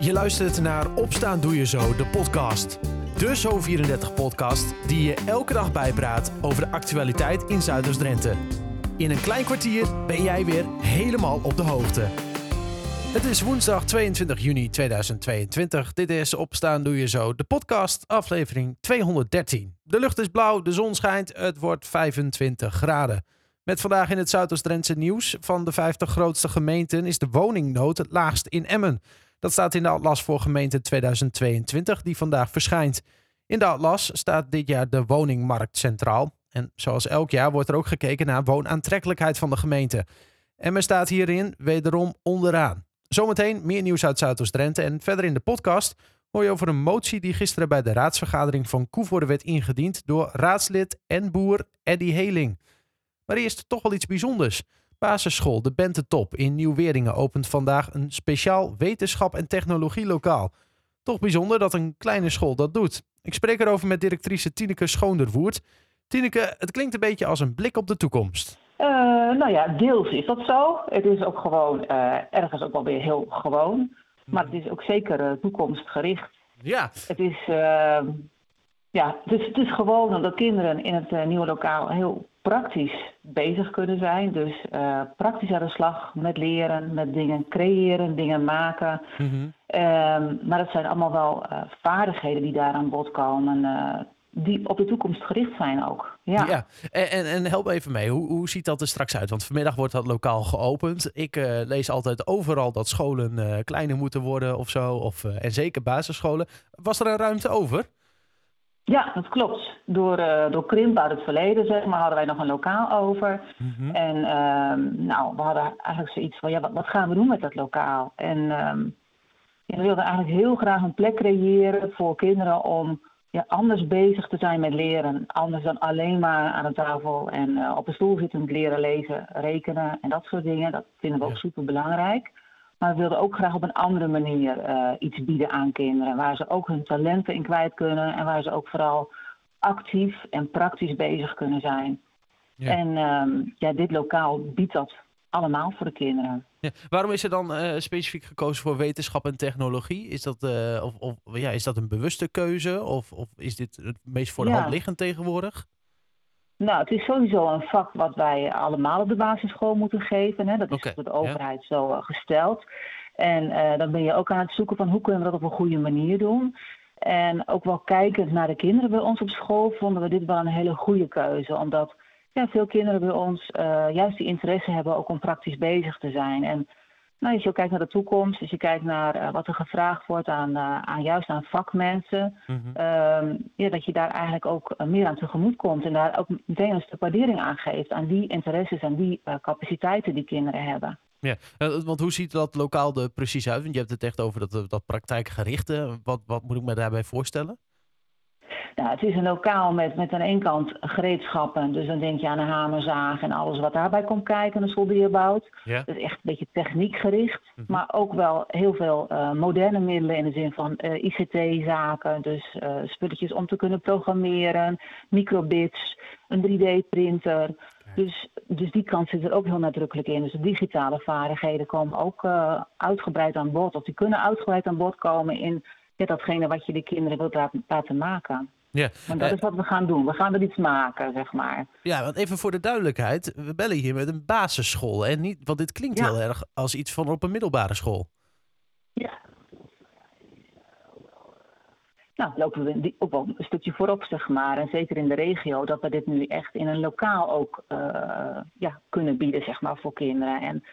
Je luistert naar Opstaan Doe Je Zo, de podcast. De Zo34-podcast die je elke dag bijpraat over de actualiteit in Zuiders-Drenthe. In een klein kwartier ben jij weer helemaal op de hoogte. Het is woensdag 22 juni 2022. Dit is Opstaan Doe Je Zo, de podcast, aflevering 213. De lucht is blauw, de zon schijnt, het wordt 25 graden. Met vandaag in het Zuidoost-Drentse nieuws. Van de 50 grootste gemeenten is de woningnood het laagst in Emmen. Dat staat in de atlas voor gemeente 2022 die vandaag verschijnt. In de atlas staat dit jaar de woningmarkt centraal. En zoals elk jaar wordt er ook gekeken naar woonaantrekkelijkheid van de gemeente. Emmen staat hierin wederom onderaan. Zometeen meer nieuws uit Zuidoost-Drenthe en verder in de podcast hoor je over een motie die gisteren bij de raadsvergadering van Koevoorde werd ingediend door raadslid en boer Eddy Heling. Maar eerst toch wel iets bijzonders. Basisschool De Bente Top in Nieuw-Weringen opent vandaag een speciaal wetenschap- en technologielokaal. Toch bijzonder dat een kleine school dat doet. Ik spreek erover met directrice Tineke Schoonderwoerd. Tineke, het klinkt een beetje als een blik op de toekomst. Uh, nou ja, deels is dat zo. Het is ook gewoon uh, ergens ook wel weer heel gewoon. Maar het is ook zeker uh, toekomstgericht. Ja. Het is, ja, het is, het is gewoon omdat kinderen in het nieuwe lokaal heel praktisch bezig kunnen zijn. Dus uh, praktisch aan de slag met leren, met dingen creëren, dingen maken. Mm maar het zijn allemaal wel uh, vaardigheden die daar aan bod komen. Uh, die op de toekomst gericht zijn ook. Ja, ja. En, en, en help even mee. Hoe, hoe ziet dat er straks uit? Want vanmiddag wordt dat lokaal geopend. Ik lees altijd overal dat scholen kleiner moeten worden of zo. Of, en zeker basisscholen. Was er een ruimte over? Ja, dat klopt. Door, uh, door krimp uit het verleden, zeg maar, hadden wij nog een lokaal over. Mm -hmm. En uh, nou, we hadden eigenlijk zoiets van, ja, wat, wat, gaan we doen met dat lokaal? En ja, we wilden eigenlijk heel graag een plek creëren voor kinderen om ja, anders bezig te zijn met leren. Anders dan alleen maar aan de tafel en uh, op de stoel zitten leren lezen, rekenen en dat soort dingen. Dat vinden we ook super belangrijk. Maar we wilden ook graag op een andere manier uh, iets bieden aan kinderen. Waar ze ook hun talenten in kwijt kunnen. En waar ze ook vooral actief en praktisch bezig kunnen zijn. Ja. En um, ja, dit lokaal biedt dat allemaal voor de kinderen. Ja. Waarom is er dan uh, specifiek gekozen voor wetenschap en technologie? Is dat, uh, of, of, ja, is dat een bewuste keuze? Of, of is dit het meest voor de hand liggend tegenwoordig? Nou, het is sowieso een vak wat wij allemaal op de basisschool moeten geven. Hè. Dat is okay. door de overheid ja. zo uh, gesteld. En uh, dan ben je ook aan het zoeken van hoe kunnen we dat op een goede manier doen. En ook wel kijkend naar de kinderen bij ons op school vonden we dit wel een hele goede keuze. Omdat ja, veel kinderen bij ons uh, juist die interesse hebben ook om praktisch bezig te zijn. En nou, als je kijkt naar de toekomst, als je kijkt naar uh, wat er gevraagd wordt aan, uh, aan juist aan vakmensen, mm -hmm. uh, ja, dat je daar eigenlijk ook meer aan tegemoet komt en daar ook meteen een stuk waardering aan geeft aan die interesses en die capaciteiten die kinderen hebben. Ja, want hoe ziet dat lokaal er precies uit? Want je hebt het echt over dat, dat praktijkgerichte. Wat, wat moet ik me daarbij voorstellen? Nou, het is een lokaal met, met aan één kant gereedschappen. Dus dan denk je aan een hamerzaag en alles wat daarbij komt kijken, een soldeerbouwt. Ja. Dat is echt een beetje techniekgericht. Mm -hmm. Maar ook wel heel veel uh, moderne middelen in de zin van uh, ICT-zaken. Dus uh, spulletjes om te kunnen programmeren, microbits, een 3D-printer. Dus, dus die kant zit er ook heel nadrukkelijk in. Dus de digitale vaardigheden komen ook uitgebreid aan bod. Of die kunnen uitgebreid aan bod komen in ja, datgene wat je de kinderen wilt laten maken. Ja. En dat uh, is wat we gaan doen. We gaan er iets maken, zeg maar. Ja, want even voor de duidelijkheid. We bellen hier met een basisschool. En niet, want dit klinkt ja. heel erg als iets van op een middelbare school. Ja. Nou, lopen we wel een stukje voorop, zeg maar. En zeker in de regio, dat we dit nu echt in een lokaal ook uh, ja, kunnen bieden, zeg maar, voor kinderen. En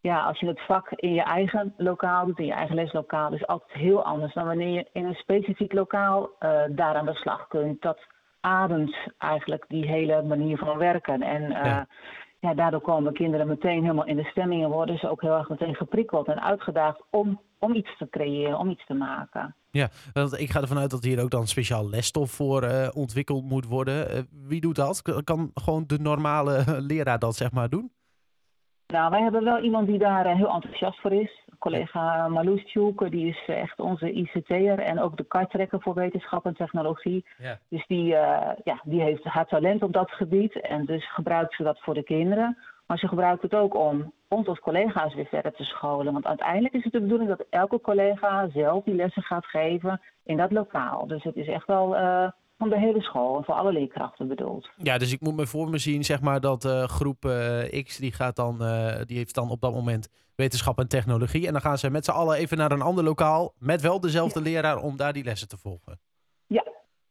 ja, als je het vak in je eigen lokaal doet, in je eigen leslokaal, is altijd heel anders dan wanneer je in een specifiek lokaal uh, daar aan de slag kunt. Dat ademt eigenlijk die hele manier van werken. En uh, ja. ja. daardoor komen kinderen meteen helemaal in de stemming en worden ze ook heel erg meteen geprikkeld en uitgedaagd om, om iets te creëren, om iets te maken. Ja, want ik ga ervan uit dat hier ook dan speciaal lesstof voor uh, ontwikkeld moet worden. wie doet dat? Kan gewoon de normale leraar dat zeg maar doen? Nou, wij hebben wel iemand die daar uh, heel enthousiast voor is. Collega Marloes Tjoek, die is echt onze ICT'er en ook de kartrekker voor wetenschap en technologie. Ja. Dus die, uh, ja, die heeft haar talent op dat gebied en dus gebruikt ze dat voor de kinderen. Maar ze gebruiken het ook om ons als collega's weer verder te scholen. Want uiteindelijk is het de bedoeling dat elke collega zelf die lessen gaat geven in dat lokaal. Dus het is echt wel uh, van de hele school en voor alle leerkrachten bedoeld. Ja, dus ik moet me voor me zien, zeg maar, dat uh, groep uh, X die gaat dan, die heeft dan op dat moment wetenschap en technologie. En dan gaan ze met z'n allen even naar een ander lokaal met wel dezelfde leraar om daar die lessen te volgen. Ja,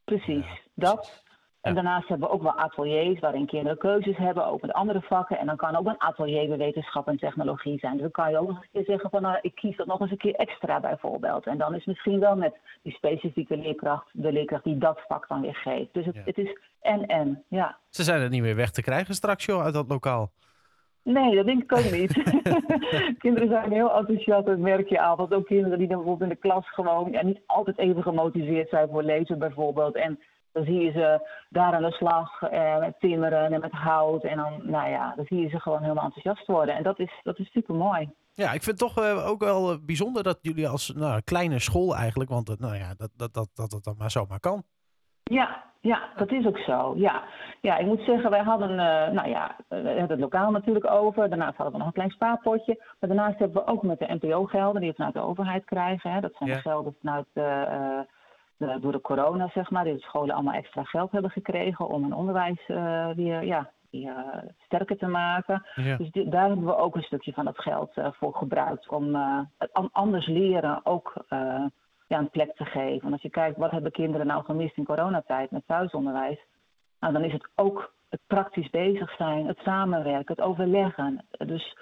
precies. Dat. En daarnaast hebben we ook wel ateliers waarin kinderen keuzes hebben, ook met andere vakken. En dan kan ook een atelier bij wetenschap en technologie zijn. Dus dan kan je ook nog eens een keer zeggen van nou, ik kies dat nog eens een keer extra bijvoorbeeld. En dan is misschien wel met die specifieke leerkracht de leerkracht die dat vak dan weer geeft. Dus het, het is en-en, ja. Ze zijn er niet meer weg te krijgen straks joh, uit dat lokaal. Nee, dat denk ik ook niet. kinderen zijn heel enthousiast, dat merk je aan. Want ook kinderen die dan bijvoorbeeld in de klas gewoon ja, niet altijd even gemotiveerd zijn voor lezen bijvoorbeeld. En dan zie je ze daar aan de slag eh, met timmeren en met hout. En dan, nou ja, dan zie je ze gewoon helemaal enthousiast worden. En dat is, dat is super mooi. Ja, ik vind het toch uh, ook wel eh, bijzonder dat jullie als nou, kleine school eigenlijk, want nou ja, dat, dat, dat, dat het dan maar zomaar kan. Ja, ja, dat is ook zo. Ja, ja ik moet zeggen, wij hadden, uh, nou ja, we hebben het lokaal natuurlijk over. Daarnaast hadden we nog een klein spaarpotje. Maar daarnaast hebben we ook met de NPO-gelden die we vanuit de overheid krijgen. Hè. Dat zijn de gelden vanuit de, door de corona, zeg maar, die de scholen allemaal extra geld hebben gekregen om hun onderwijs uh, weer ja, weer, uh, sterker te maken. Dus daar hebben we ook een stukje van dat geld voor gebruikt om het anders leren ook ja, een plek te geven. Want als je kijkt, wat hebben kinderen nou gemist in coronatijd met thuisonderwijs? Nou, dan is het ook het praktisch bezig zijn, het samenwerken, het overleggen. Dus,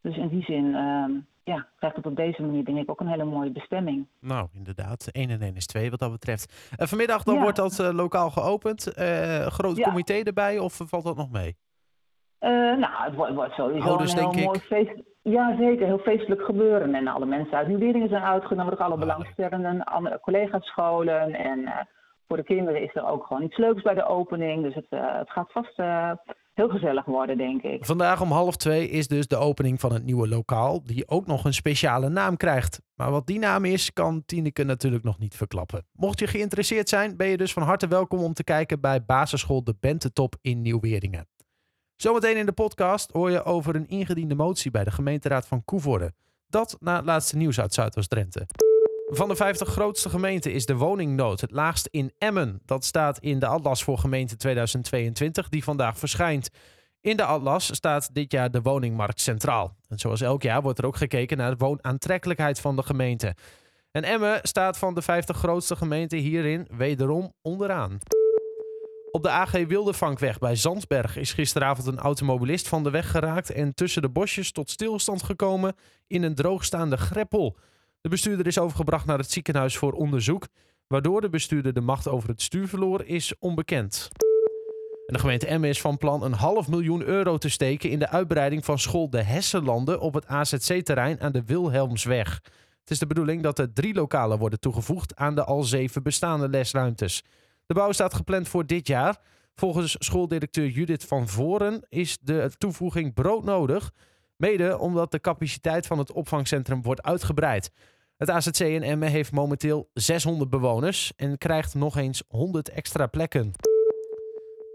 dus in die zin ehm, ja, krijgt het op deze manier denk ik ook een hele mooie bestemming. Nou, inderdaad. 1 en 1 is 2 wat dat betreft. Uh, vanmiddag dan wordt dat uh, lokaal geopend. Uh, groot ja. comité erbij of valt dat nog mee? nou, het wordt, wordt sowieso Ouders, een heel mooi feest. Ja, zeker. Heel feestelijk gebeuren. En alle mensen uit Nieuweringen zijn uitgenodigd. Alle belangstellenden, andere collega's scholen. En voor de kinderen is er ook gewoon iets leuks bij de opening. Dus het, het gaat vast heel gezellig worden, denk ik. Vandaag om half twee is dus de opening van het nieuwe lokaal, die ook nog een speciale naam krijgt. Maar wat die naam is, kan Tineke natuurlijk nog niet verklappen. Mocht je geïnteresseerd zijn, ben je dus van harte welkom om te kijken bij basisschool De Bentetop in Nieuw-Weringen. Zometeen in de podcast hoor je over een ingediende motie bij de gemeenteraad van Koevoorde. Dat na het laatste nieuws uit Zuidoost-Drenthe. Van de 50 grootste gemeenten is de woningnood het laagst in Emmen. Dat staat in de Atlas voor gemeente 2022, die vandaag verschijnt. In de Atlas staat dit jaar de woningmarkt centraal. En zoals elk jaar wordt er ook gekeken naar de woonaantrekkelijkheid van de gemeente. En Emmen staat van de 50 grootste gemeenten hierin wederom onderaan. Op de AG Wildevankweg bij Zandsberg is gisteravond een automobilist van de weg geraakt en tussen de bosjes tot stilstand gekomen in een droogstaande greppel. De bestuurder is overgebracht naar het ziekenhuis voor onderzoek. Waardoor de bestuurder de macht over het stuur verloor, is onbekend. En de gemeente Emmen is van plan een half miljoen euro te steken in de uitbreiding van school De Hessenlanden op het AZC-terrein aan de Wilhelmsweg. Het is de bedoeling dat er drie lokalen worden toegevoegd aan de al zeven bestaande lesruimtes. De bouw staat gepland voor dit jaar. Volgens schooldirecteur Judith van Voren is de toevoeging broodnodig Mede omdat de capaciteit van het opvangcentrum wordt uitgebreid. Het AZC in Emmen heeft momenteel 600 bewoners en krijgt nog eens 100 extra plekken.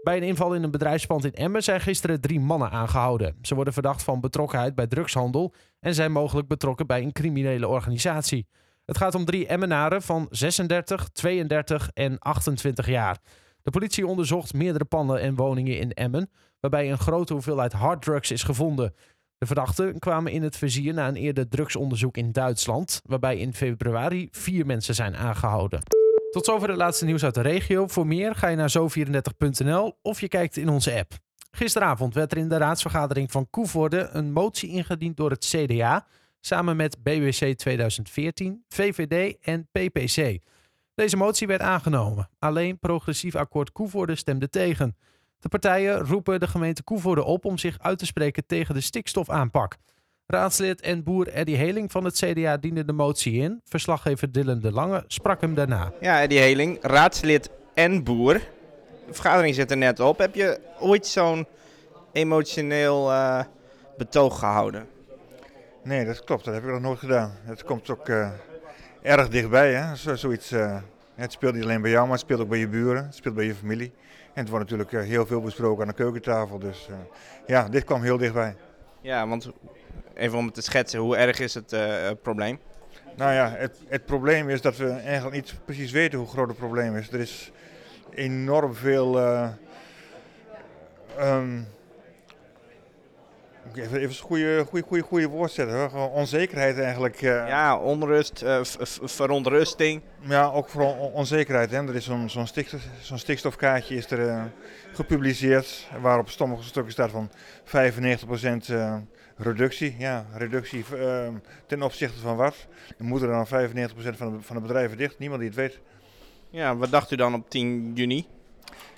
Bij een inval in een bedrijfspand in Emmen zijn gisteren drie mannen aangehouden. Ze worden verdacht van betrokkenheid bij drugshandel en zijn mogelijk betrokken bij een criminele organisatie. Het gaat om drie Emmenaren van 36, 32 en 28 jaar. De politie onderzocht meerdere panden en woningen in Emmen, waarbij een grote hoeveelheid harddrugs is gevonden. De verdachten kwamen in het vizier na een eerder drugsonderzoek in Duitsland, waarbij in februari vier mensen zijn aangehouden. Tot zover het laatste nieuws uit de regio. Voor meer ga je naar zo34.nl of je kijkt in onze app. Gisteravond werd er in de raadsvergadering van Koevoorde een motie ingediend door het CDA, samen met BWC 2014, VVD en PPC. Deze motie werd aangenomen. Alleen progressief akkoord Koevoorde stemde tegen. De partijen roepen de gemeente Koevoorde op om zich uit te spreken tegen de stikstofaanpak. Raadslid en boer Eddy Heling van het CDA diende de motie in. Verslaggever Dylan de Lange sprak hem daarna. Ja, Eddy Heling, raadslid en boer. De vergadering zit er net op. Heb je ooit zo'n emotioneel uh, betoog gehouden? Nee, dat klopt. Dat heb ik nog nooit gedaan. Het komt ook uh, erg dichtbij. Hè? Zo, zoiets, uh, het speelt niet alleen bij jou, maar het speelt ook bij je buren. Het speelt bij je familie. En het wordt natuurlijk heel veel besproken aan de keukentafel. Dus ja, dit kwam heel dichtbij. Ja, want even om het te schetsen, hoe erg is het uh, probleem? Nou ja, het, het probleem is dat we eigenlijk niet precies weten hoe groot het probleem is. Er is enorm veel. Um, even, even een goede, goede, goede, goede woord zetten. Gewoon onzekerheid eigenlijk. Uh, ja, onrust, uh, verontrusting. Ja, ook vooral onzekerheid. Hè. Er is zo'n zo'n stikstof, zo'n stikstofkaartje is er gepubliceerd. Waarop sommige stukken staat van 95% reductie. Ja, reductie ehm, ten opzichte van wat? Dan moeten er dan 95% van de, van de bedrijven dicht. Niemand die het weet. Ja, wat dacht u dan op 10 juni?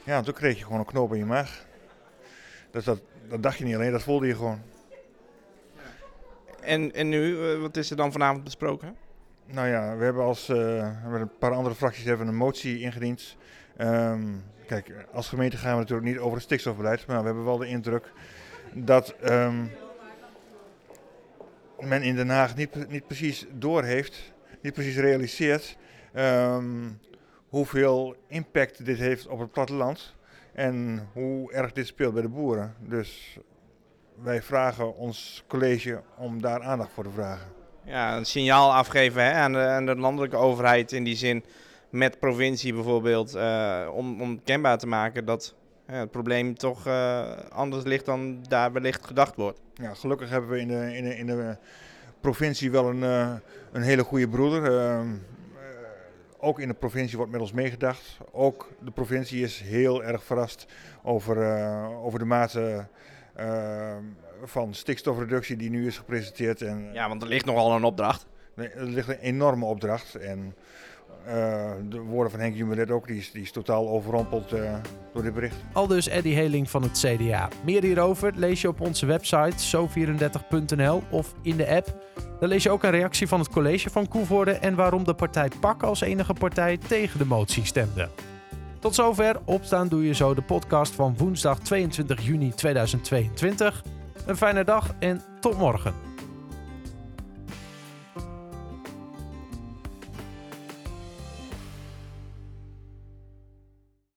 Ja, toen kreeg je gewoon een knoop in je maag. Dus dat, dat dacht je niet alleen, dat voelde je gewoon. En, en nu, eh, wat is er dan vanavond besproken? Nou ja, we hebben als uh, met een paar andere fracties hebben een motie ingediend. Um, kijk, als gemeente gaan we natuurlijk niet over het stikstofbeleid, maar we hebben wel de indruk dat um, men in Den Haag niet, niet precies doorheeft, niet precies realiseert um, hoeveel impact dit heeft op het platteland en hoe erg dit speelt bij de boeren. Dus wij vragen ons college om daar aandacht voor te vragen. Ja, een signaal afgeven hè, aan, de, aan, de, landelijke overheid in die zin met provincie bijvoorbeeld, uh, om, om kenbaar te maken dat het probleem toch uh, anders ligt dan daar wellicht gedacht wordt. Ja, gelukkig hebben we in de, in de, in de provincie wel een, uh, een hele goede broeder. Ook in de provincie wordt met ons meegedacht. Ook de provincie is heel erg verrast over, uh, over de mate van stikstofreductie die nu is gepresenteerd. En, ja, want er ligt nogal een opdracht. Nee, er ligt een enorme opdracht. En uh, de woorden van Henk Jumelet ook, die is, die is totaal overrompeld uh, door dit bericht. Al dus Eddie Heling van het CDA. Meer hierover lees je op onze website zo34.nl of in de app. Dan lees je ook een reactie van het college van Koevoorde en waarom de partij PAK als enige partij tegen de motie stemde. Tot zover Opstaan Doe Je Zo, de podcast van woensdag 22 juni 2022. Een fijne dag en tot morgen.